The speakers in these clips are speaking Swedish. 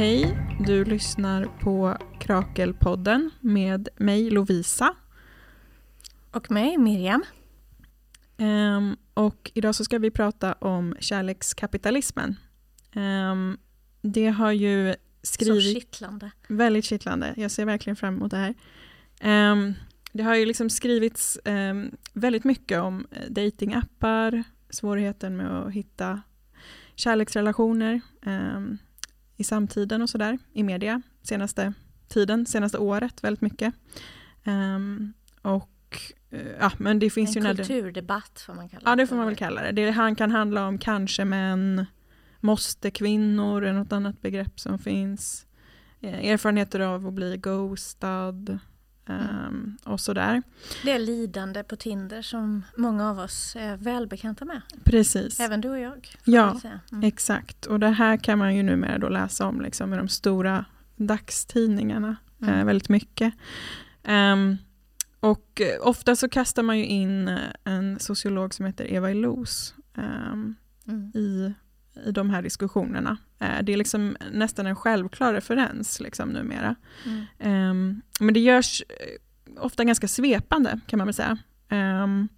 Hej, du lyssnar på Krakelpodden med mig Lovisa. Och mig Miriam. Um, och idag så ska vi prata om kärlekskapitalismen. Um, det har ju skrivit... Så kittlande. Väldigt kittlande. Jag ser verkligen fram emot det här. Um, det har ju liksom skrivits väldigt mycket om eh, datingappar, svårigheten med att hitta kärleksrelationer um, i samtiden och sådär, i media, senaste tiden, senaste året väldigt mycket. Um, och uh, ja, men det finns en ju... En kulturdebatt får man kalla det. Ja, det får man väl kalla det. Det han kan handla om kanske män, måste kvinnor, är något annat begrepp som finns. Eh, erfarenheter av att bli ghostad, Um, och sådär. Det är lidande på Tinder som många av oss är välbekanta med. Precis. Även du och jag. Ja, mm. exakt. Och det här kan man ju numera då läsa om liksom, i de stora dagstidningarna mm. eh, väldigt mycket. Um, och ofta så kastar man ju in eh, en sociolog som heter Eva Illouz um, mm. i i de här diskussionerna. Eh, det är liksom nästan en självklar referens liksom numera. Mm. Um, men det görs eh, ofta ganska svepande kan man väl säga. Um,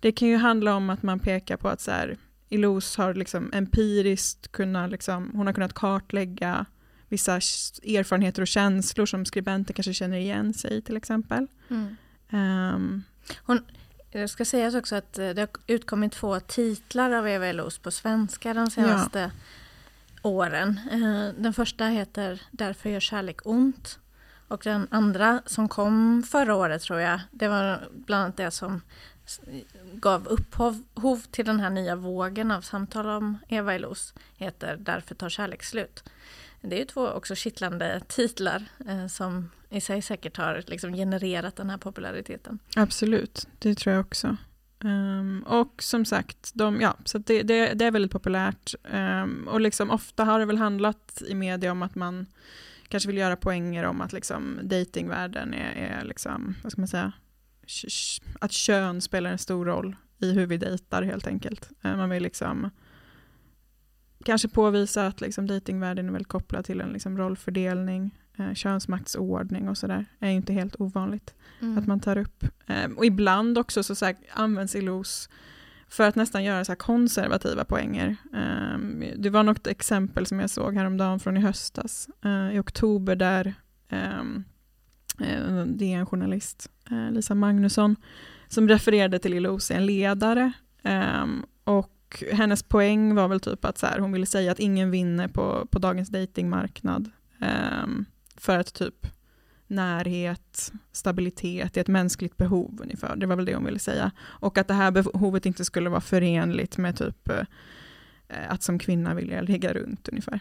det kan ju handla om att man pekar på att så här, Ilous har liksom empiriskt kunnat, liksom, hon har kunnat kartlägga vissa erfarenheter och känslor som skribenter kanske känner igen sig till exempel. Mm. Um, hon, det ska sägas också att eh, det har utkommit två titlar av Eva Eloos på svenska de senaste ja. åren. Eh, den första heter Därför gör kärlek ont. Och den andra som kom förra året tror jag, det var bland annat det som gav upphov till den här nya vågen av samtal om Eva Eloos, heter Därför tar kärlek slut. Det är ju två också kittlande titlar eh, som i sig säkert har liksom genererat den här populariteten. Absolut, det tror jag också. Um, och som sagt, de, ja, så det, det, det, är väldigt populärt. Um, och liksom ofta har det väl handlat i media om att man kanske vill göra poänger om att liksom datingvärlden är, är liksom, vad ska man säga, att kön spelar en stor roll i hur vi dejtar helt enkelt. Ehm, man vill liksom kanske påvisa att liksom datingvärlden är väldigt kopplad till en liksom rollfördelning eh, könsmaktsordning och sådär är ju inte helt ovanligt mm. att man tar upp. Eh, och ibland också så, så här, används ILOs för att nästan göra så här konservativa poänger. Eh, det var något exempel som jag såg häromdagen från i höstas, eh, i oktober, där ehm, eh, det är en journalist, eh, Lisa Magnusson, som refererade till ILOs en ledare. Ehm, och hennes poäng var väl typ att så här, hon ville säga att ingen vinner på, på dagens datingmarknad. Um, för att typ närhet, stabilitet är ett mänskligt behov ungefär. Det var väl det hon ville säga. Och att det här behovet inte skulle vara förenligt med typ eh, att som kvinna vilja ligga runt ungefär.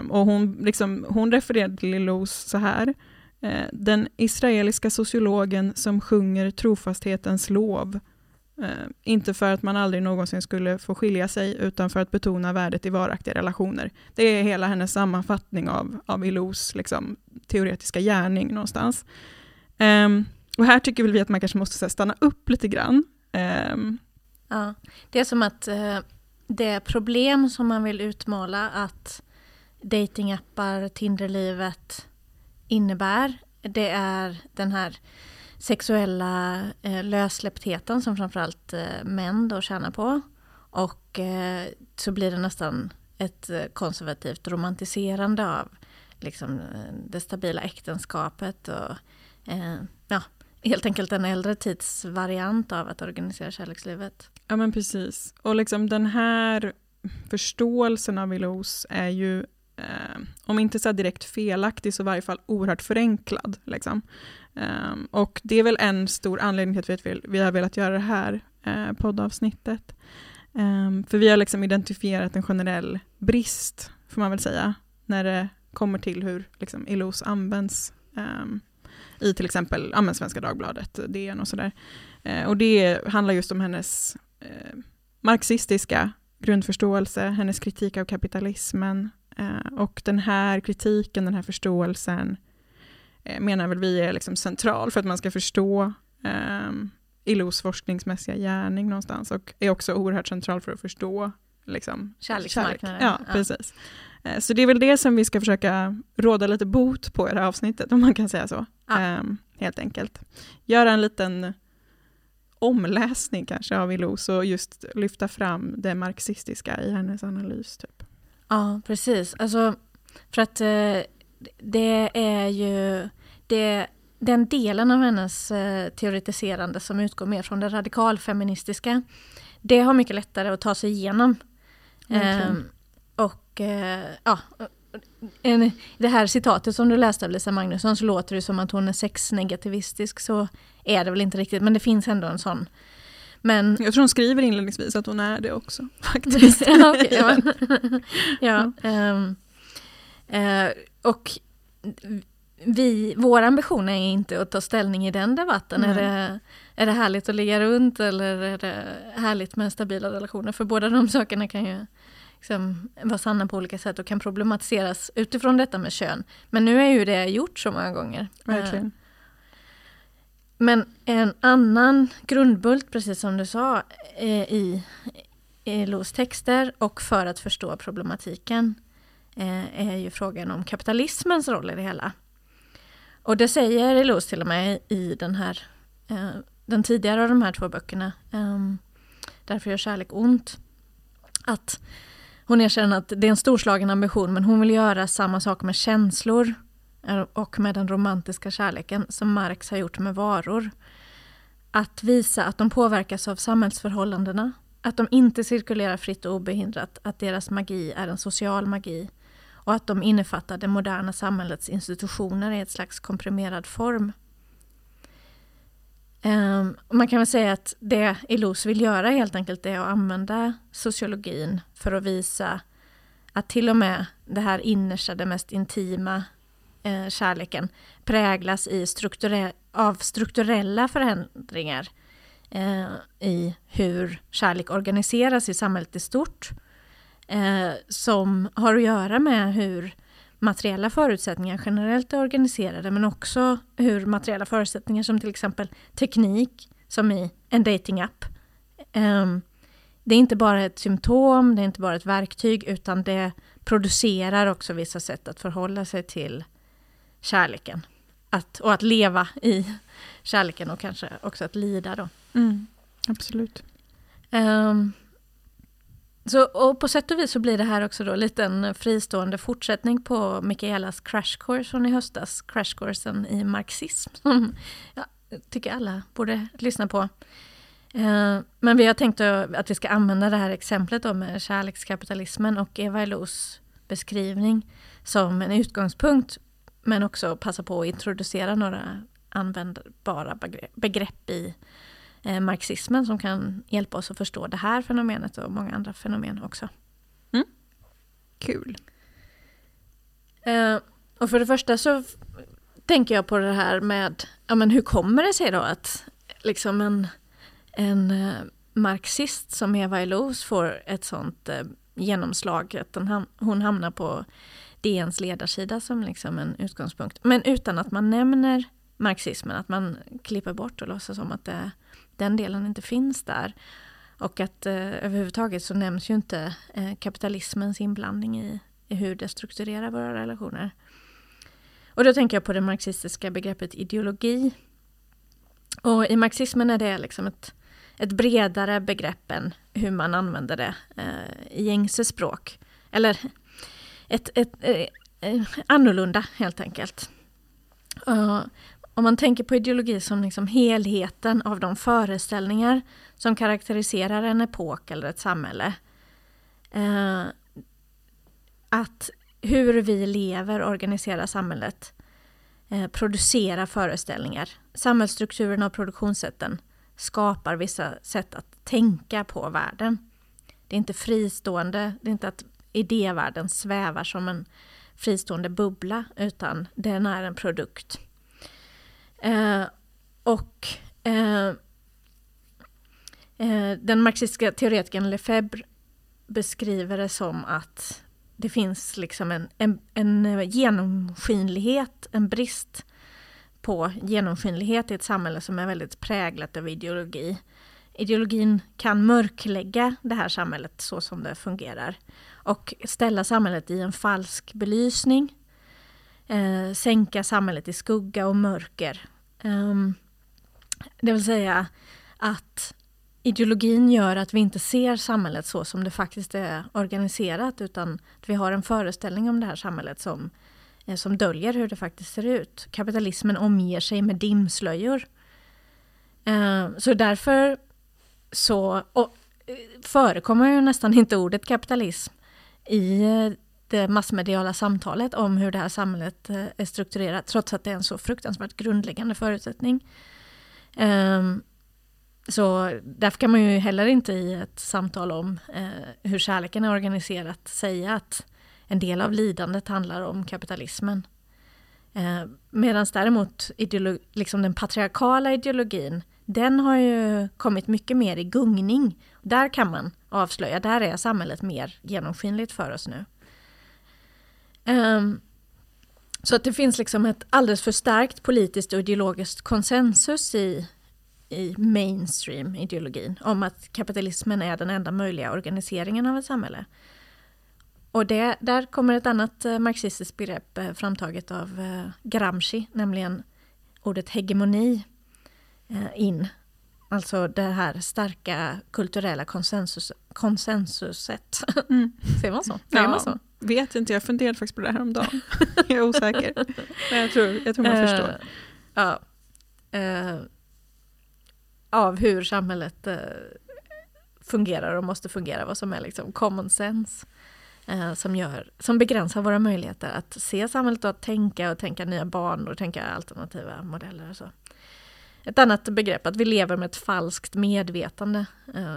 Um, och hon, liksom, hon refererade till Lilous så här. Eh, Den israeliska sociologen som sjunger trofasthetens lov Eh, inte för att man aldrig någonsin skulle få skilja sig, utan för att betona värdet i varaktiga relationer. Det är hela hennes sammanfattning av, av Ilous liksom, teoretiska gärning någonstans. Um, och här tycker väl vi att man kanske måste här, stanna upp lite grann. Um, ja, det är som att uh, det problem som man vill utmåla att datingappar, Tinderlivet innebär, det är den här sexuella eh, lössläpptheten som framförallt eh, män då tjänar på. Och eh, så blir det nästan ett eh, konservativt romantiserande av liksom, eh, det stabila äktenskapet och eh, ja, helt enkelt en äldre tids variant av att organisera kärlekslivet. Ja men precis. Och liksom den här förståelsen av Ilous är ju eh, om inte så direkt felaktig så i varje fall oerhört förenklad. Liksom. Um, och det är väl en stor anledning till att vi, vi har velat göra det här uh, poddavsnittet. Um, för vi har liksom identifierat en generell brist, får man väl säga, när det kommer till hur liksom, ILOs används um, i till exempel ja, Svenska Dagbladet, DN och sådär. Uh, och det handlar just om hennes uh, marxistiska grundförståelse, hennes kritik av kapitalismen. och den här kritiken, den här förståelsen menar väl vi är liksom central för att man ska förstå eh, ILOs forskningsmässiga gärning någonstans och är också oerhört central för att förstå liksom, kärleksmarknaden. Kärlek. Ja, ja, precis. Eh, så det är väl det som vi ska försöka råda lite bot på i det här avsnittet, om man kan säga så. Ja. Um, helt enkelt. Göra en liten omläsning kanske av Illouz och just lyfta fram det marxistiska i hennes analys. Typ. Ja, precis. Alltså, för att eh, det är ju det, den delen av hennes eh, teoretiserande som utgår mer från det radikalfeministiska. Det har mycket lättare att ta sig igenom. Ehm, och eh, ja, en, det här citatet som du läste av Lisa Magnusson så låter det som att hon är sexnegativistisk. Så är det väl inte riktigt, men det finns ändå en sån. Men Jag tror hon skriver inledningsvis att hon är det också. faktiskt. ja, okej, ja. ja, ehm, eh, och vi, vår ambition är inte att ta ställning i den debatten. Är det, är det härligt att ligga runt eller är det härligt med stabila relationer? För båda de sakerna kan ju liksom vara sanna på olika sätt och kan problematiseras utifrån detta med kön. Men nu är ju det gjort så många gånger. Verkligen. Men en annan grundbult, precis som du sa, eh, i i Los texter och för att förstå problematiken eh, är ju frågan om kapitalismens roll i det hela. Och det säger Elos till och med i den här eh, den tidigare av de här två böckerna, eh, Därför gör kärlek ont, att hon erkänner att det är en storslagen ambition men hon vill göra samma sak med känslor eh, och med den romantiska kärleken som Marx har gjort med varor. Att visa att de påverkas av samhällsförhållandena, att de inte cirkulerar fritt och obehindrat, att deras magi är en social magi och att de innefattar det moderna samhällets institutioner i ett slags komprimerad form. Um, man kan väl säga att det Illouz vill göra helt enkelt är att använda sociologin för att visa att till och med det här innersta, det mest intima eh, kärleken präglas i strukturell, av strukturella förändringar eh, i hur kärlek organiseras i samhället i stort. Eh, som har att göra med hur materiella förutsättningar generellt är organiserade men också hur materiella förutsättningar som till exempel teknik, som i en datingapp. Um, det är inte bara ett symptom, det är inte bara ett verktyg utan det producerar också vissa sätt att förhålla sig till kärleken. Att, och att leva i kärleken och kanske också att lida då. Mm, absolut. Um, så, och på sätt och vis så blir det här också då en liten fristående fortsättning på Mikaelas crash course från i höstas, crash coursen i marxism, som jag tycker alla borde lyssna på. Eh, men vi har tänkt att vi ska använda det här exemplet då med kärlekskapitalismen och Eva Elos beskrivning som en utgångspunkt, men också passa på att introducera några användbara begrepp i marxismen som kan hjälpa oss att förstå det här fenomenet och många andra fenomen också. Kul. Eh, och för det första så tänker jag på det här med, ja men hur kommer det sig då att liksom en, en eh, marxist som Eva Illouz får ett sånt eh, genomslag att ham hon hamnar på DNs ledarsida som liksom en utgångspunkt. Men utan att man nämner marxismen, att man klipper bort och låtsas som att det, den delen inte finns där. Och att eh, överhuvudtaget så nämns ju inte eh, kapitalismens inblandning i, i hur det strukturerar våra relationer. Och då tänker jag på det marxistiska begreppet ideologi. Och i marxismen är det liksom ett, ett bredare begrepp än hur man använder det eh, i gängse språk. Eller ett, ett, ett, annorlunda helt enkelt. Uh, om man tänker på ideologi som liksom helheten av de föreställningar som karaktäriserar en epok eller ett samhälle. Eh, att hur vi lever, organiserar samhället, eh, producerar föreställningar. Samhällsstrukturerna och produktionssätten skapar vissa sätt att tänka på världen. Det är inte fristående, det är inte att idévärlden svävar som en fristående bubbla, utan den är en produkt. Eh, och eh, eh, den marxistiska teoretikern Lefebvre beskriver det som att det finns liksom en, en, en genomskinlighet, en brist på genomskinlighet i ett samhälle som är väldigt präglat av ideologi. ideologin kan mörklägga det här samhället så som det fungerar och ställa samhället i en falsk belysning. Eh, sänka samhället i skugga och mörker. Um, det vill säga att ideologin gör att vi inte ser samhället så som det faktiskt är organiserat utan att vi har en föreställning om det här samhället som, eh, som döljer hur det faktiskt ser ut. Kapitalismen omger sig med dimslöjor. Eh, så därför så och, eh, förekommer ju nästan inte ordet kapitalism i eh, det massmediala samtalet om hur det här samhället eh, är strukturerat trots att det är en så fruktansvärt grundläggande förutsättning. Ehm, så därför kan man ju heller inte i ett samtal om eh, hur kärleken är organiserat säga att en del av lidandet handlar om kapitalismen. Ehm, Medan däremot liksom den patriarkala ideologin, den har ju kommit mycket mer i gungning. Där kan man avslöja, där är samhället mer genomskinligt för oss nu. Um, så att det finns liksom ett alldeles för starkt politiskt och ideologiskt konsensus i i mainstream-ideologin om att kapitalismen är den enda möjliga organiseringen av ett samhälle. Och det, där kommer ett annat eh, marxistiskt begrepp eh, framtaget av eh, Gramsci, nämligen ordet hegemoni in. Alltså det här starka kulturella konsensus, konsensuset. Mm. Säger man så? Ja, man så? Vet inte, jag funderade faktiskt på det här om dagen. jag är osäker. Men jag tror, jag tror man förstår. Uh, ja. Uh, av hur samhället eh, fungerar och måste fungera, vad som är liksom common sense. Som, gör, som begränsar våra möjligheter att se samhället och att tänka och tänka nya banor och tänka alternativa modeller och så. Ett annat begrepp, att vi lever med ett falskt medvetande,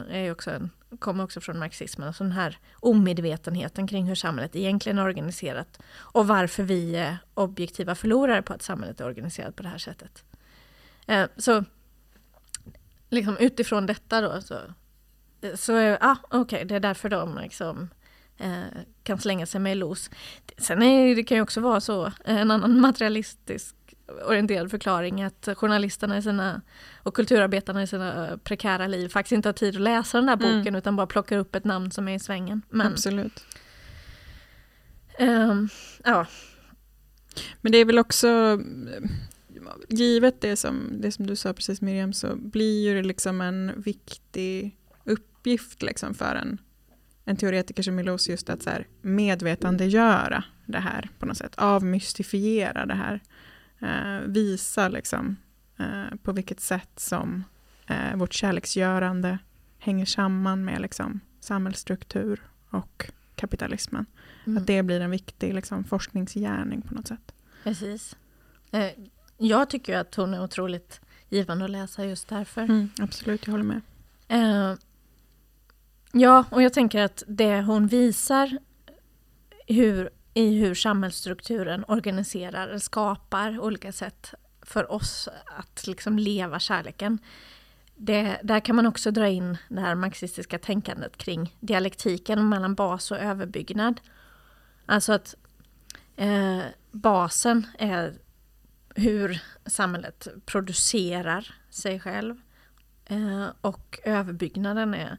är också en, kommer också från marxismen. Alltså den här omedvetenheten kring hur samhället egentligen är organiserat och varför vi är objektiva förlorare på att samhället är organiserat på det här sättet. Eh, så liksom utifrån detta då så, eh, så är ah, okej, okay, det är därför de liksom eh, kan slänga sig med los. Sen är, det kan ju också vara så, en annan materialistisk orienterad förklaring att journalisterna i sina, och kulturarbetarna i sina prekära liv faktiskt inte har tid att läsa den där mm. boken mm. utan bara plockar upp ett namn som är i svängen. Men, Absolut. Um, ja. Men det är väl också givet det som, det som du sa precis Miriam så blir ju det liksom en viktig uppgift liksom för en, en teoretiker som Milos just att så här medvetandegöra det här på något sätt, avmystifiera det här, eh, visa liksom eh, på vilket sätt som eh, vårt kärleksgörande hänger samman med liksom samhällsstruktur och kapitalismen. Mm. Att det blir en viktig liksom, forskningsgärning på något sätt. Precis. Eh, jag tycker att hon är otroligt givande att läsa just därför. Mm, absolut, jag håller med. Ja, och jag tänker att det hon visar hur, i hur samhällsstrukturen organiserar, skapar olika sätt för oss att liksom leva kärleken. Det, där kan man också dra in det här marxistiska tänkandet kring dialektiken mellan bas och överbyggnad. Alltså att eh, basen är hur samhället producerar sig själv. Eh, och överbyggnaden är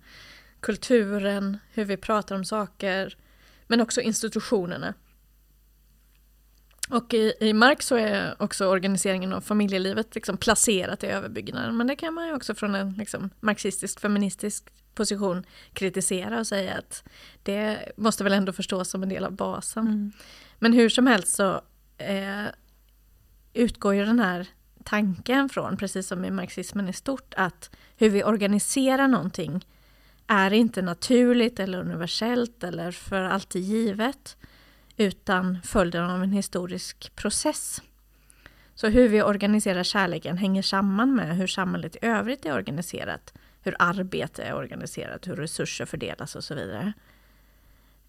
kulturen, hur vi pratar om saker, men också institutionerna. Och i, i Marx så är också organiseringen av familjelivet liksom placerat i överbyggnaden. Men det kan man ju också från en liksom, marxistisk feministisk position kritisera och säga att det måste väl ändå förstås som en del av basen. Mm. Men hur som helst så eh, utgår ju den här tanken från, precis som i marxismen i stort, att hur vi organiserar någonting är inte naturligt eller universellt eller för alltid givet, utan följden av en historisk process. Så hur vi organiserar kärleken hänger samman med hur samhället i övrigt är organiserat, hur arbete är organiserat, hur resurser fördelas och så vidare.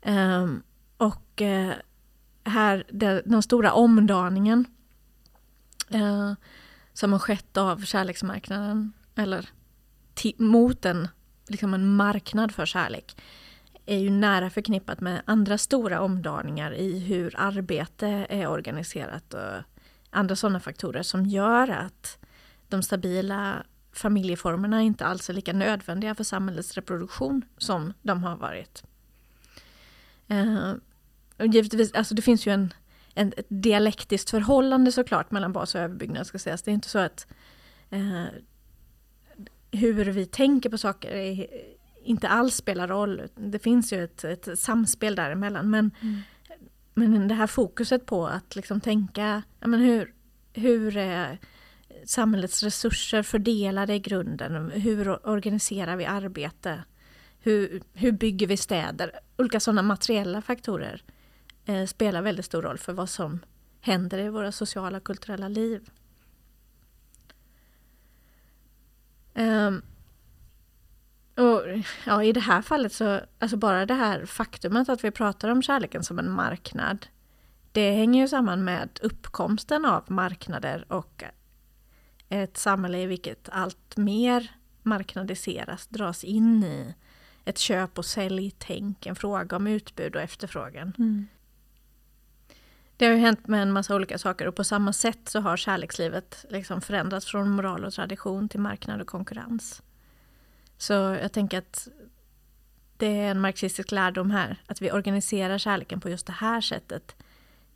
Um, och uh, här, den stora omdaningen uh, som har skett av kärleksmarknaden, eller mot en, liksom en marknad för kärlek, är ju nära förknippat med andra stora omdaningar i hur arbete är organiserat och andra sådana faktorer som gör att de stabila familjeformerna inte alls är lika nödvändiga för samhällets reproduktion som de har varit. Eh, och givetvis, alltså det finns ju en, en, ett dialektiskt förhållande såklart mellan bas och överbyggnad ska sägas. Det är inte så att eh, hur vi tänker på saker är, inte alls spelar roll. Det finns ju ett, ett samspel däremellan. Men, mm. men det här fokuset på att liksom tänka, ja, men hur, hur är samhällets resurser fördelade i grunden? Hur organiserar vi arbete? Hur, hur bygger vi städer? Olika sådana materiella faktorer eh, spelar väldigt stor roll för vad som händer i våra sociala och kulturella liv. Um, och ja, I det här fallet så, alltså bara det här faktumet att vi pratar om kärleken som en marknad, det hänger ju samman med uppkomsten av marknader och ett samhälle i vilket allt mer marknadiseras, dras in i ett köp och säljtänk, en fråga om utbud och efterfrågan. Mm. Det har ju hänt med en massa olika saker och på samma sätt så har kärlekslivet liksom förändrats från moral och tradition till marknad och konkurrens. Så jag tänker att det är en marxistisk lärdom här, att vi organiserar kärleken på just det här sättet.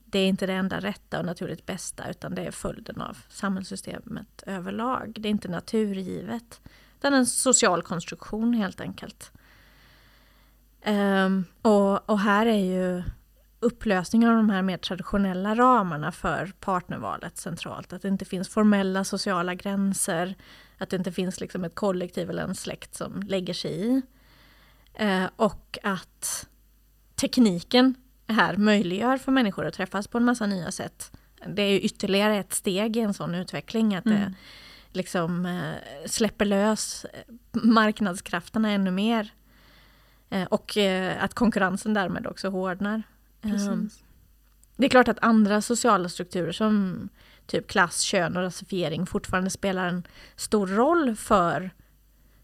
Det är inte det enda rätta och naturligt bästa, utan det är följden av samhällssystemet överlag. Det är inte naturgivet, utan en social konstruktion helt enkelt. Um, och, och här är ju upplösning av de här mer traditionella ramarna för partnervalet centralt. Att det inte finns formella sociala gränser, att det inte finns liksom ett kollektiv eller en släkt som lägger sig i. Eh, och att tekniken här möjliggör för människor att träffas på en massa nya sätt. Det är ytterligare ett steg i en sån utveckling, att mm. det liksom eh, släpper lös marknadskrafterna ännu mer. Eh, och eh, att konkurrensen därmed också hårdnar. Ehm, det är klart att andra sociala strukturer som typ klass, kön och rasifiering fortfarande spelar en stor roll för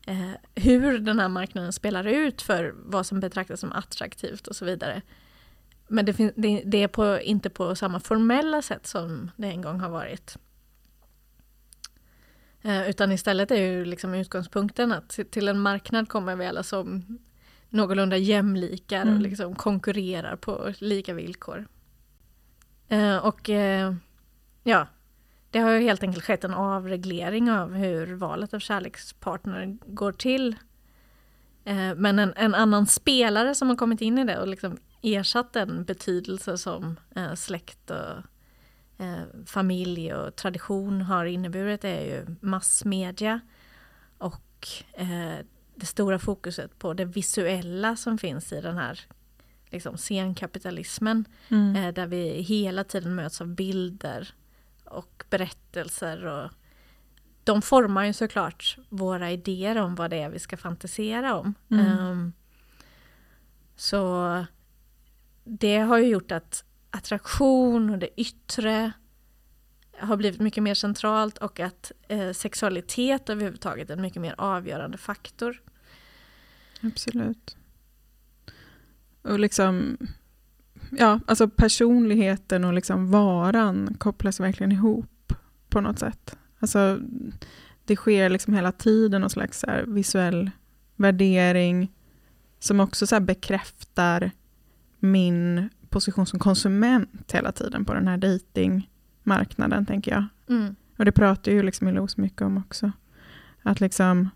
eh, hur den här marknaden spelar ut för vad som betraktas som attraktivt och så vidare. Men det, det, det är på, inte på samma formella sätt som det en gång har varit. Eh, utan istället är ju liksom utgångspunkten att till en marknad kommer vi alla som någorlunda jämlikar mm. och liksom konkurrerar på lika villkor. Eh, och eh, ja, det har ju helt enkelt skett en avreglering av hur valet av kärlekspartner går till. Eh, men en, en, annan spelare som har kommit in i det och liksom ersatt den betydelse som eh, släkt och eh, familj och tradition har inneburit är ju massmedia. Och eh, det stora fokuset på det visuella som finns i den här liksom, scenkapitalismen. Mm. Eh, där vi hela tiden möts av bilder och berättelser. Och de formar ju såklart våra idéer om vad det är vi ska fantisera om. Mm. Um, så det har ju gjort att attraktion och det yttre har blivit mycket mer centralt och att eh, sexualitet överhuvudtaget är en mycket mer avgörande faktor. Absolut. Och liksom, ja, alltså personligheten och liksom varan kopplas verkligen ihop på något sätt. Alltså, det sker liksom hela tiden någon slags visuell värdering som också så bekräftar min position som konsument hela tiden på den här datingmarknaden, tänker jag. Mm. Och det pratar ju liksom Ilos mycket om också. Att liksom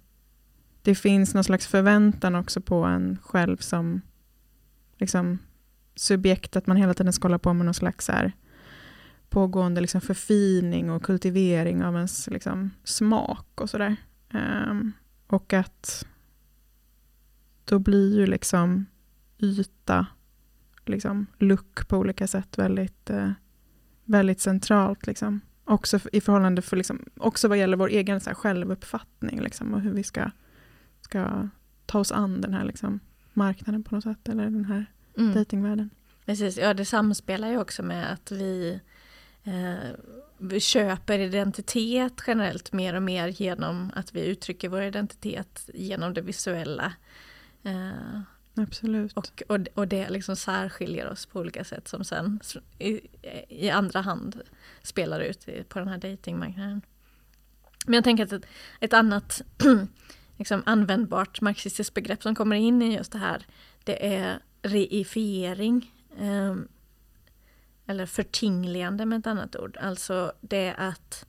det finns någon slags förväntan också på en själv som liksom, subjekt, att man hela tiden ska hålla på med någon slags här, pågående liksom, förfining och kultivering av ens liksom, smak och sådär. Um, och att då blir ju liksom yta, liksom, look på olika sätt väldigt, uh, väldigt centralt. Liksom. Också i förhållande för, liksom, också vad gäller vår egen så här, självuppfattning liksom, och hur vi ska ska ta oss an den här liksom, marknaden på något sätt, eller den här mm. datingvärlden. Precis, ja det samspelar ju också med att vi, eh, vi köper identitet generellt mer och mer genom att vi uttrycker vår identitet genom det visuella. Eh, Absolut. Och, och, och det liksom särskiljer oss på olika sätt som sen i, i andra hand spelar ut på den här datingmarknaden. Men jag tänker att ett, ett annat liksom användbart marxistiskt begrepp som kommer in i just det här, det är reifiering. Eh, eller förtingligande med ett annat ord. Alltså det att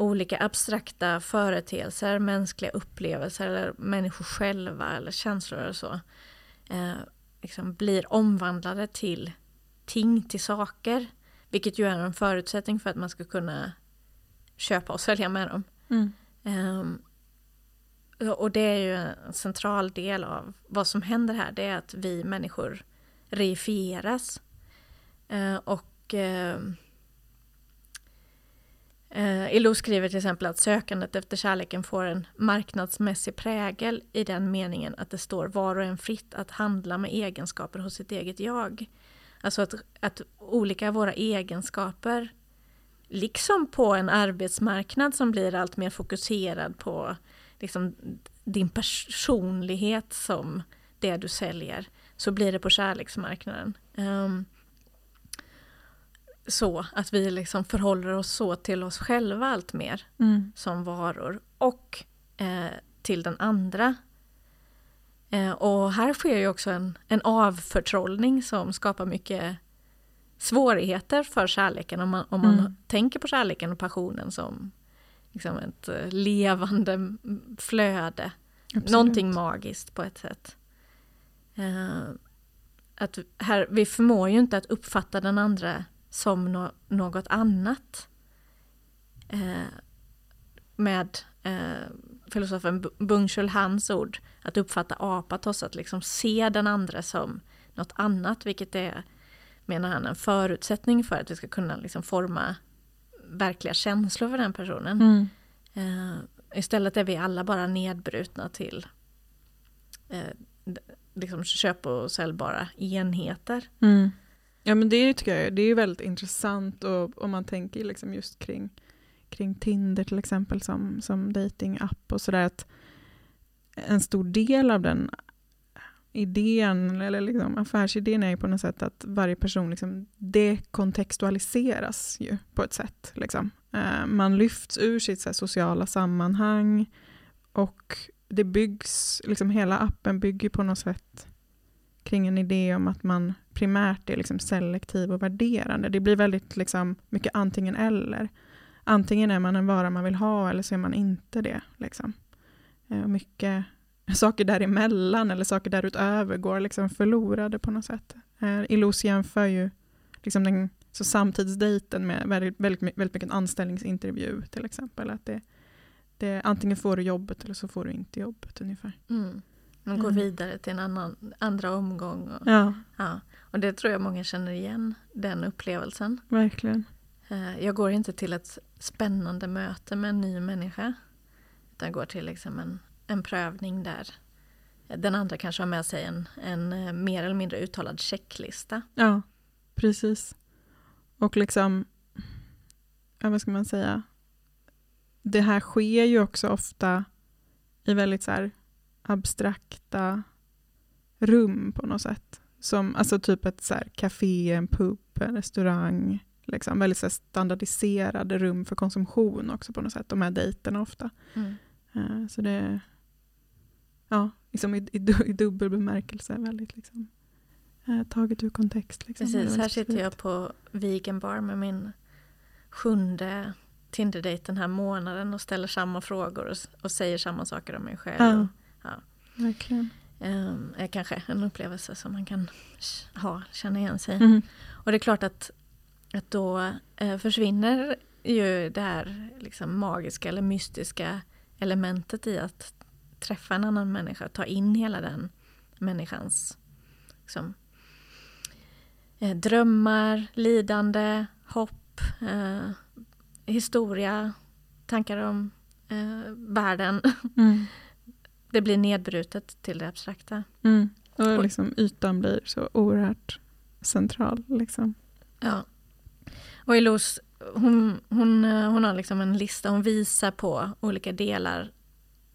olika abstrakta företeelser, mänskliga upplevelser eller människor själva eller känslor och så eh, liksom blir omvandlade till ting, till saker. Vilket ju är en förutsättning för att man ska kunna köpa och sälja med dem. Mm. Um, och det är ju en central del av vad som händer här, det är att vi människor reifieras. Uh, och uh, Eh, Ilo skriver till exempel att sökandet efter kärleken får en marknadsmässig prägel i den meningen att det står var och en fritt att handla med egenskaper hos sitt eget jag. Alltså att, att olika våra egenskaper, liksom på en arbetsmarknad som blir allt mer fokuserad på liksom, din personlighet som det du säljer, så blir det på kärleksmarknaden. Um, så att vi liksom förhåller oss så till oss själva allt mer mm. som varor och eh, till den andra Eh, och här sker ju också en, en avförtrollning som skapar mycket svårigheter för kärleken om man, om man mm. tänker på kärleken och passionen som liksom ett eh, levande flöde. Absolut. Någonting magiskt på ett sätt. Eh, att här, vi förmår ju inte att uppfatta den andra som no något annat. Eh, med eh, filosofen Bungchul Hans ord, att uppfatta apatos, att liksom se den andra som något annat, vilket är, menar han, en förutsättning för att vi ska kunna liksom forma verkliga känslor för den personen. Mm. Uh, istället är vi alla bara nedbrutna till uh, liksom köp och säljbara enheter. Mm. Ja men det tycker jag det är väldigt intressant och om man tänker liksom just kring kring Tinder till exempel som, som datingapp och sådär. En stor del av den idén, eller liksom affärsidén är ju på något sätt att varje person liksom dekontextualiseras ju på ett sätt. Liksom. Eh, man lyfts ur sitt här, sociala sammanhang och det byggs, liksom hela appen bygger på något sätt kring en idé om att man primärt är liksom selektiv och värderande. Det blir väldigt liksom, mycket antingen eller antingen är man en vara man vill ha eller så är man inte det. Liksom. Eh, mycket saker däremellan eller saker därutöver går liksom förlorade på något sätt. Eh, Illos jämför ju liksom den så samtidsdejten med väldigt, väldigt, väldigt mycket anställningsintervju till exempel. Att det, det, antingen får du jobbet eller så får du inte jobbet ungefär. Mm. Man går mm. vidare till en annan, andra omgång. Och, ja. ja. och det tror jag många känner igen, den upplevelsen. Verkligen. Eh, jag går inte till ett spännande möte med en ny människa. Utan går till liksom en, en prövning där den andra kanske har med sig en, en eh, mer eller mindre uttalad checklista. Ja, precis. Och liksom, ja, vad ska man säga? Det här sker ju också ofta i väldigt så här abstrakta rum på något sätt. Som, alltså typ ett så här café, en pub, en restaurang, Liksom, väldigt så standardiserade rum för konsumtion också på något sätt, de här dejterna ofta. Mm. Uh, så det är ja, liksom i, i, i dubbel bemärkelse väldigt liksom, uh, taget ur kontext. Liksom. Precis, här sitter jag på Vegan Bar med min sjunde Tinder-dejt den här månaden och ställer samma frågor och, och säger samma saker om mig själv. Ja, ja. verkligen. Um, är kanske en upplevelse som man kan ha, känna igen sig mm. Och det är klart att att då eh, försvinner ju det här liksom magiska eller mystiska elementet i att träffa en annan människa, ta in hela den människans liksom, eh, drömmar, lidande, hopp, eh, historia, tankar om eh, världen. Mm. Det blir nedbrutet till det abstrakta. Mm. Och liksom ytan blir så oerhört central. Liksom. Ja. Och Elos, hon, hon, eh, hon har liksom en lista, hon visar på olika delar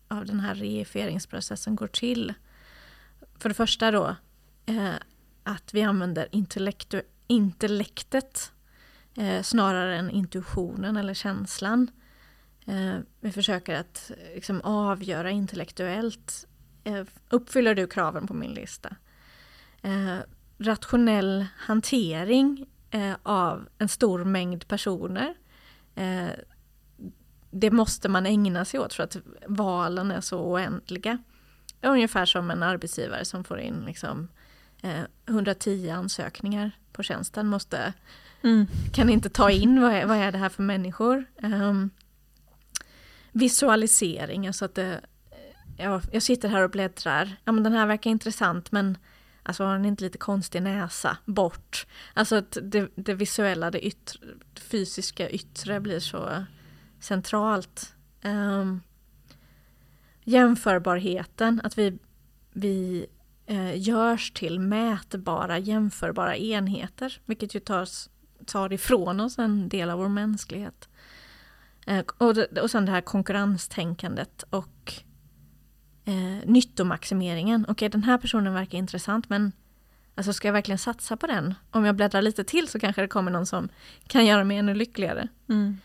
av den här reifieringsprocessen går till. För det första då, eh, att vi använder intellektet eh, snarare än intuitionen eller känslan. Eh, vi försöker att liksom, avgöra intellektuellt. Eh, uppfyller du kraven på min lista? Eh, rationell hantering eh, av en stor mängd personer. Eh, det måste man ägna sig åt för att valen är så oändliga. Ungefär som en arbetsgivare som får in liksom, 110 ansökningar på tjänsten måste mm. kan inte ta in vad är, vad är det här för människor. Um, visualisering, alltså att eh, det, jag, jag sitter här och bläddrar, ja men den här verkar intressant men alltså har den inte lite konstig näsa, bort. Alltså att det, det visuella, det, yttre, det fysiska yttre blir så centralt. Um, jämförbarheten, att vi, vi eh, görs till mätbara, jämförbara enheter, vilket ju tas, tar ifrån oss en del av vår mänsklighet. Eh, och, och sen det här konkurrenstänkandet och eh, nyttomaximeringen. Okej, okay, den här personen verkar intressant men alltså ska jag verkligen satsa på den? Om jag bläddrar lite till så kanske det kommer någon som kan göra mig ännu lyckligare. Mm.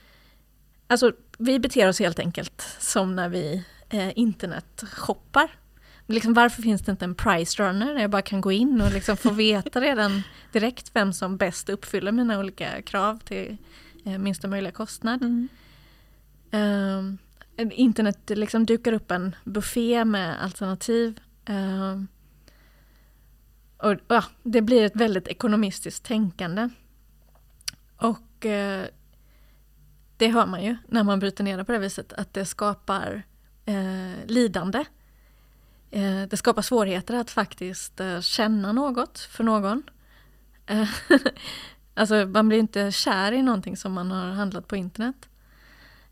Alltså, vi beter oss helt enkelt som när vi eh, internet shoppar. Liksom, varför finns det inte en price runner där jag bara kan gå in och liksom få veta redan direkt vem som bäst uppfyller mina olika krav till eh, minsta möjliga kostnad. Mm. Um, internet liksom dukar upp en buffé med alternativ. Um, och ja, Det blir ett väldigt ekonomistiskt tänkande. Och eh, det hör man ju när man bryter ner det på det viset, att det skapar eh, lidande. Eh, det skapar svårigheter att faktiskt eh, känna något för någon. Eh, alltså man blir inte kär i någonting som man har handlat på internet.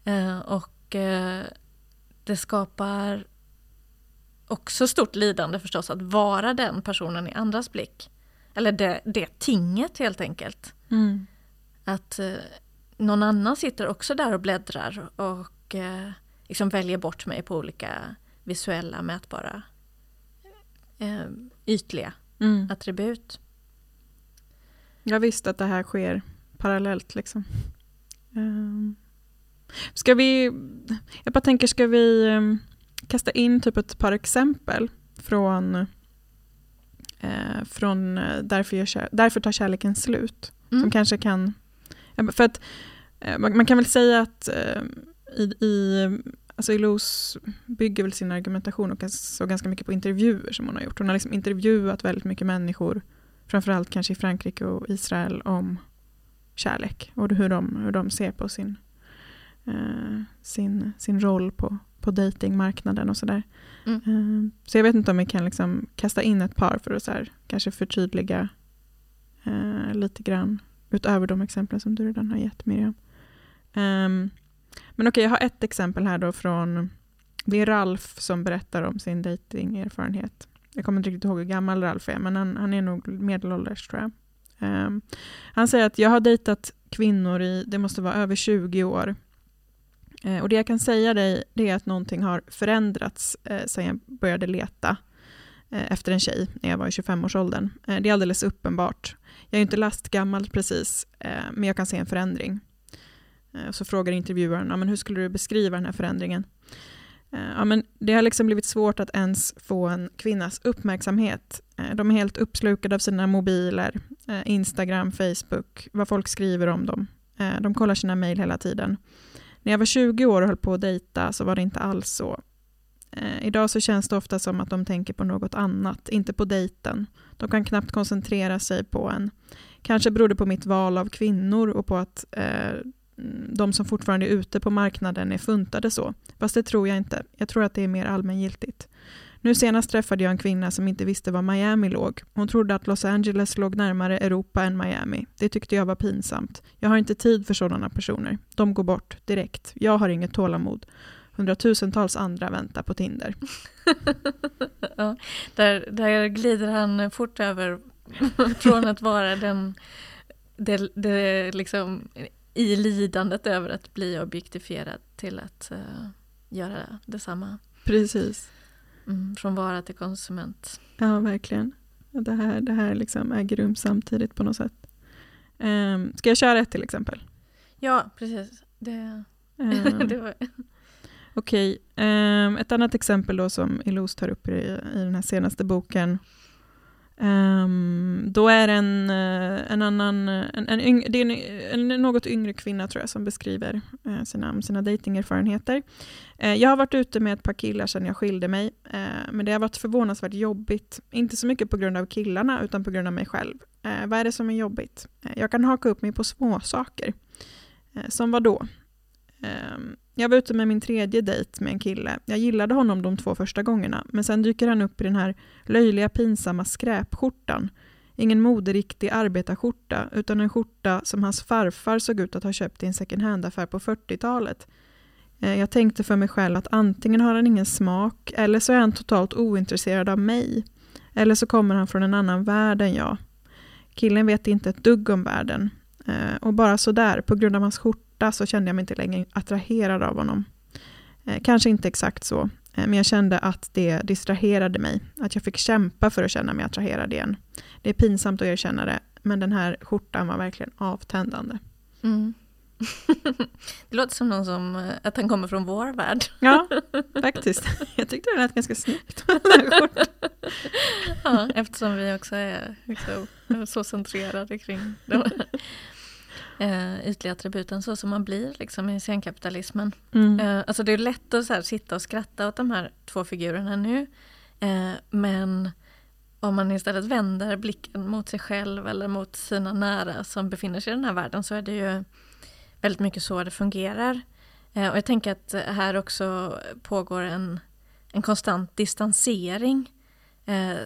Eh, och eh, det skapar också stort lidande förstås att vara den personen i andras blick. Eller det, det tinget helt enkelt. Mm. Att eh, någon annan sitter också där och bläddrar och eh, liksom väljer bort mig på olika visuella mätbara eh, ytliga mm. attribut. Jag visste att det här sker parallellt liksom. Um. Ska vi, jag bara tänker, ska vi ehm, kasta in typ ett par exempel från, eh, från eh, därför, gör, därför tar kärleken slut? Mm. Som kanske kan, för att eh, man, kan väl säga att eh, i, i Alltså Ilous bygger väl sin argumentation och så ganska mycket på intervjuer som hon har gjort. Hon har liksom intervjuat väldigt mycket människor, framförallt kanske i Frankrike och Israel, om kärlek och hur de, hur de ser på sin eh, sin, sin roll på, på datingmarknaden och sådär. Mm. Eh, så jag vet inte om vi kan liksom kasta in ett par för att så här, kanske förtydliga eh, lite grann utöver de exempel som du redan har gett Miriam. Um, men okej, okay, jag har ett exempel här då från, det är Ralf som berättar om sin datingerfarenhet. Jag kommer inte riktigt ihåg hur gammal Ralf är, men han, han är nog medelålders tror jag. Um, han säger att jag har dejtat kvinnor i, det måste vara över 20 år, Eh, och det jag kan säga dig det är att någonting har förändrats eh, sedan jag började leta eh, efter en tjej när jag var i 25-årsåldern. Eh, det är alldeles uppenbart. Jag är inte lastgammal precis, men jag kan se en förändring. Så frågar intervjuaren, ja, men hur skulle du beskriva den här förändringen? Ja, men det har liksom blivit svårt att ens få en kvinnas uppmärksamhet. De är helt uppslukade av sina mobiler, Instagram, Facebook, vad folk skriver om dem. De kollar sina mejl hela tiden. När jag var 20 år och höll på att dejta så var det inte alls så. Eh, idag så känns det ofta som att de tänker på något annat, inte på dejten. De kan knappt koncentrera sig på en. Kanske beror det på mitt val av kvinnor och på att eh, de som fortfarande är ute på marknaden är funtade så. Fast det tror jag inte. Jag tror att det är mer allmängiltigt. Nu senast träffade jag en kvinna som inte visste var Miami låg. Hon trodde att Los Angeles låg närmare Europa än Miami. Det tyckte jag var pinsamt. Jag har inte tid för sådana personer. De går bort direkt. Jag har inget tålamod. Hundratusentals andra väntar på Tinder. ja, där, där glider han fort över från att vara den det, det liksom i lidandet över att bli objektifierad till att uh, göra detsamma. Precis. Mm, från vara till konsument. Ja, verkligen. Det här, det här liksom äger rum samtidigt på något sätt. Um, ska jag köra ett till exempel? Ja, precis. Det, Det var, Okej, ehm, ett annat exempel då som Ilous tar upp i, i den här senaste boken. Um, då är det en, eh, en annan, en, en, yng, det är en, en något yngre kvinna tror jag som beskriver eh, sina, sina dejtingerfarenheter. Eh, jag har varit ute med ett par killar sedan jag skilde mig, eh, men det har varit förvånansvärt jobbigt. Inte så mycket på grund av killarna, utan på grund av mig själv. Eh, vad är det som är jobbigt? Eh, jag kan haka upp mig på små saker. Eh, som vad då? Ehm, jag var ute med min tredje dejt med en kille. Jag gillade honom de två första gångerna, men sen dyker han upp i den här löjliga pinsamma skräpskjortan. Ingen moderiktig arbetarskjorta, utan en skjorta som hans farfar såg ut att ha köpt i en second hand-affär på 40-talet. Eh, jag tänkte för mig själv att antingen har han ingen smak, eller så är han totalt ointresserad av mig. Eller så kommer han från en annan värld än jag. Killen vet inte ett dugg om världen. Eh, och bara sådär, på grund av hans skjorta så kände jag mig inte längre attraherad av honom. Eh, Kanske inte exakt så, eh, men jag kände att det distraherade mig. Att jag fick kämpa för att känna mig attraherad igen. Det är pinsamt att erkänna det, men den här skjortan var verkligen avtändande. mm. det låter som någon som, eh, att han kommer från vår värld. Ja, faktiskt. Jag tyckte det lät ganska snyggt. Ja, eftersom vi också är liksom, så centrerade kring de eh, ytliga attributen så som man blir liksom, i scenkapitalismen. Mm. Eh, alltså det är lätt att här, sitta och skratta åt de här två figurerna nu. Eh, men om man istället vänder blicken mot sig själv eller mot sina nära som befinner sig i den här världen så är det ju väldigt mycket så det fungerar. Eh, och jag tänker att här också pågår en, en konstant distansering. Eh,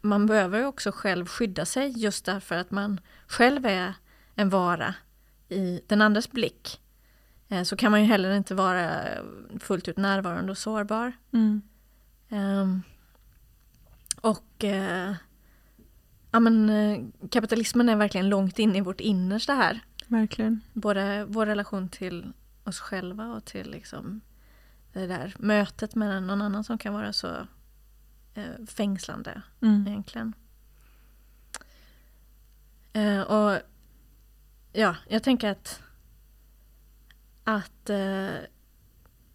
man behöver ju också själv skydda sig just därför att man själv är en vara i den andres blick. Eh, så kan man ju heller inte vara fullt ut närvarande och sårbar. Mm. Ehm, och eh, ja, men, eh, kapitalismen är verkligen långt in i vårt innersta här. Verkligen. Både vår relation till oss själva och till liksom det där mötet med någon annan som kan vara så eh, fängslande Mm. egentligen. Och ja, jag tänker att att eh,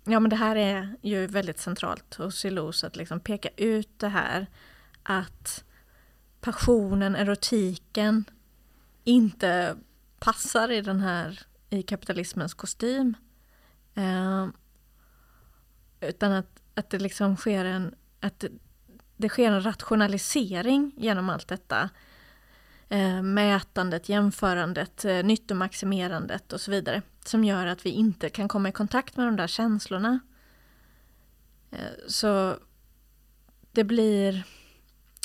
ja men det här är ju väldigt centralt hos Silos att liksom peka ut det här att passionen, erotiken inte passar i den här i kapitalismens kostym. Eh, utan att, att det liksom sker en att det, det sker en rationalisering genom allt detta. Eh, mätandet, jämförandet, eh, nyttomaximerandet och så vidare. Som gör att vi inte kan komma i kontakt med de där känslorna. Eh, så det blir...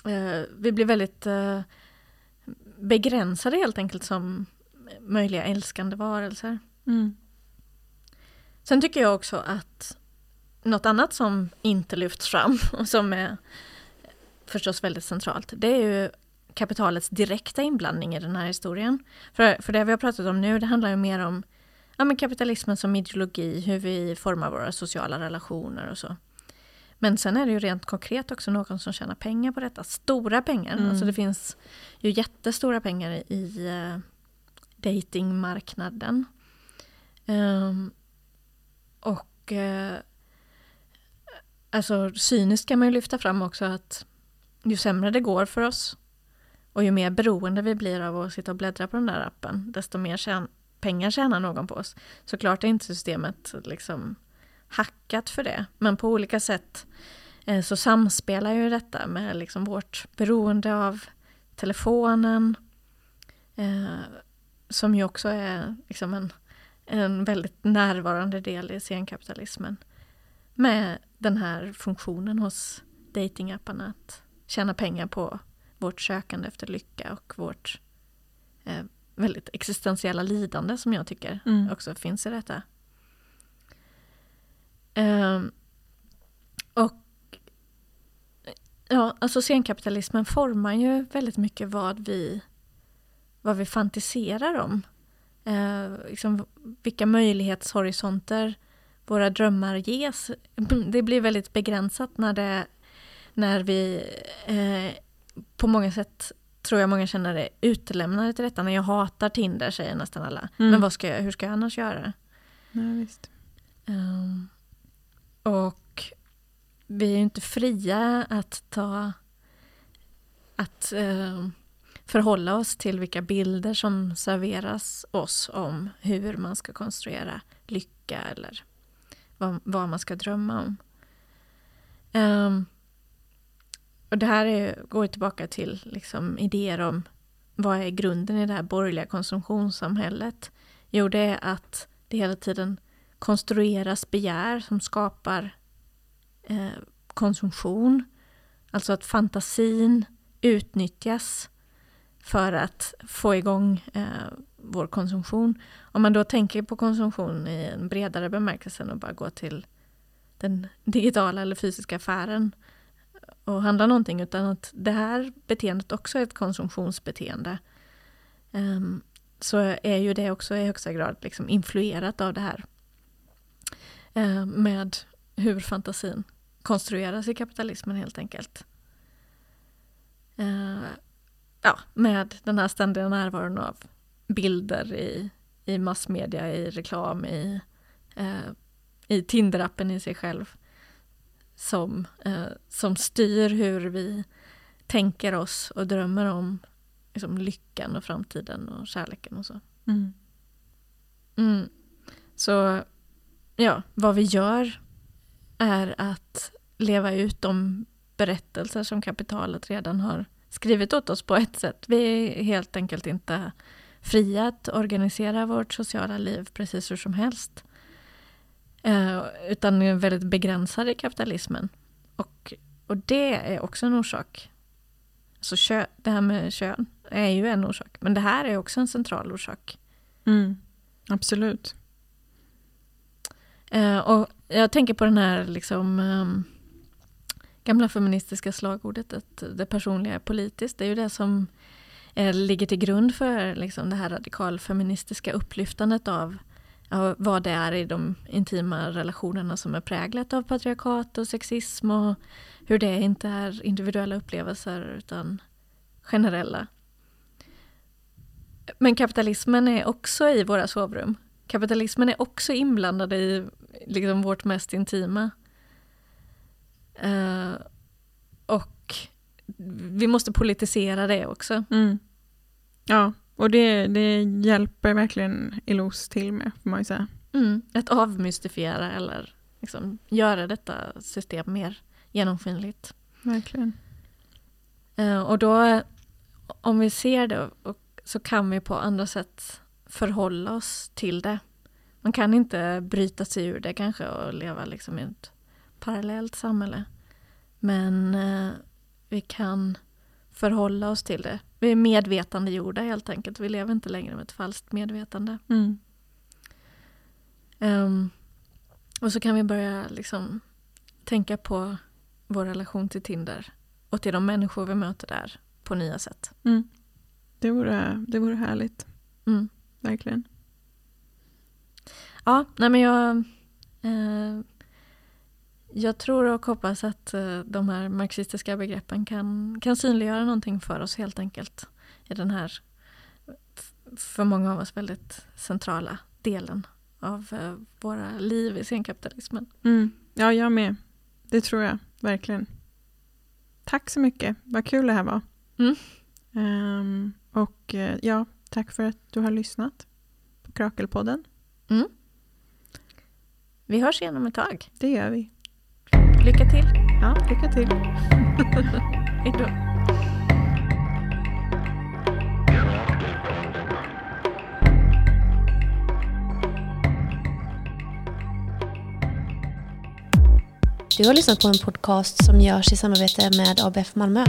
Eh, vi blir väldigt eh, begränsade helt enkelt som möjliga älskande varelser. Mm. Sen tycker jag också att något annat som inte lyfts fram och som är förstås väldigt centralt, det är ju kapitalets direkta inblandning i den här historien. För, för det vi har pratat om nu, det handlar ju mer om ja, men kapitalismen som ideologi, hur vi formar våra sociala relationer och så. Men sen är det ju rent konkret också någon som tjänar pengar på detta. Stora pengar. Mm. Alltså det finns ju jättestora pengar i uh, datingmarknaden. Um, och uh, alltså cyniskt kan man ju lyfta fram också att ju sämre det går för oss och ju mer beroende vi blir av att sitta och bläddra på den där appen, desto mer tjän pengar tjänar någon på oss. Såklart är inte systemet liksom hackat för det, men på olika sätt eh, så samspelar ju detta med liksom vårt beroende av telefonen, eh, som ju också är liksom en, en väldigt närvarande del i senkapitalismen, med den här funktionen hos datingapparna att tjäna pengar på vårt sökande efter lycka och vårt eh, väldigt existentiella lidande som jag tycker Mm. också finns i detta. Ehm, och ja, alltså scenkapitalismen formar ju väldigt mycket vad vi, vad vi fantiserar om. Eh, liksom vilka möjlighetshorisonter våra drömmar ges. Det blir väldigt begränsat när, det, när vi eh, på många sätt tror jag många känner det utelämnade till detta. När jag hatar Tinder säger nästan alla. Mm. Men vad ska jag, hur ska jag annars göra? Ja, visst. Um, och vi är inte fria att ta att uh, förhålla oss till vilka bilder som serveras oss om hur man ska konstruera lycka eller vad, vad man ska drömma om. Um, och det här är, går tillbaka till liksom idéer om vad är grunden i det här borgerliga konsumtionssamhället? Jo, det är att det hela tiden konstrueras begär som skapar eh, konsumtion. Alltså att fantasin utnyttjas för att få igång eh, vår konsumtion. Om man då tänker på konsumtion i en bredare bemärkelse och bara går till den digitala eller fysiska affären och handla någonting utan att det här beteendet också är ett konsumtionsbeteende. Um, så är ju det också i högsta grad liksom influerat av det här uh, med hur fantasin konstrueras i kapitalismen helt enkelt. Uh, ja, med den här ständiga närvaron av bilder i, i massmedia, i reklam, i, uh, i Tinder-appen i sig själv som, eh, som styr hur vi tänker oss och drömmer om liksom, lyckan och framtiden och kärleken och så. Mm. Mm. Så ja, vad vi gör är att leva ut de berättelser som kapitalet redan har skrivit åt oss på ett sätt. Vi är helt enkelt inte fria att organisera vårt sociala liv precis hur som helst. Eh, utan är väldigt begränsad i kapitalismen. Och, och det är också en orsak. Alltså kö, det här med kön är ju en orsak, men det här är också en central orsak. Mm, absolut. Eh, och jag tänker på den här liksom, um, gamla feministiska slagordet att det personliga är politiskt. Det är ju det som eh, ligger till grund för liksom, det här radikalfeministiska upplyftandet av vad det är i de intima relationerna som är präglat av patriarkat och sexism och hur det inte är individuella upplevelser utan generella. Men kapitalismen är också i våra sovrum. Kapitalismen är också inblandad i liksom vårt mest intima. Uh, och vi måste politisera det också. Mm. Ja, och det, det hjälper verkligen Elos till med, får man ju säga. Mm, att avmystifiera eller liksom göra detta system mer genomskinligt. Verkligen. Uh, och då, om vi ser det, så kan vi på andra sätt förhålla oss till det. Man kan inte bryta sig ur det kanske och leva liksom i ett parallellt samhälle. Men uh, vi kan förhålla oss till det. Vi är medvetandegjorda helt enkelt. Vi lever inte längre med ett falskt medvetande. Mm. Um, och så kan vi börja liksom tänka på vår relation till Tinder och till de människor vi möter där på nya sätt. Mm. Det, vore, det vore härligt. Mm. Verkligen. Ja, nej men jag eh, jag tror och hoppas att eh, de här marxistiska begreppen kan, kan synliggöra någonting för oss helt enkelt. I den här, för många av oss, väldigt centrala delen av eh, våra liv i senkapitalismen. Mm. Ja, jag med. Det tror jag verkligen. Tack så mycket. Vad kul det här var. Mm. Um, och eh, ja, tack för att du har lyssnat på Krakelpodden. Mm. Vi hörs igen om ett tag. Det gör vi. Lycka till! Ja, lycka till! Hej då! Du har lyssnat på en podcast som görs i samarbete med ABF Malmö.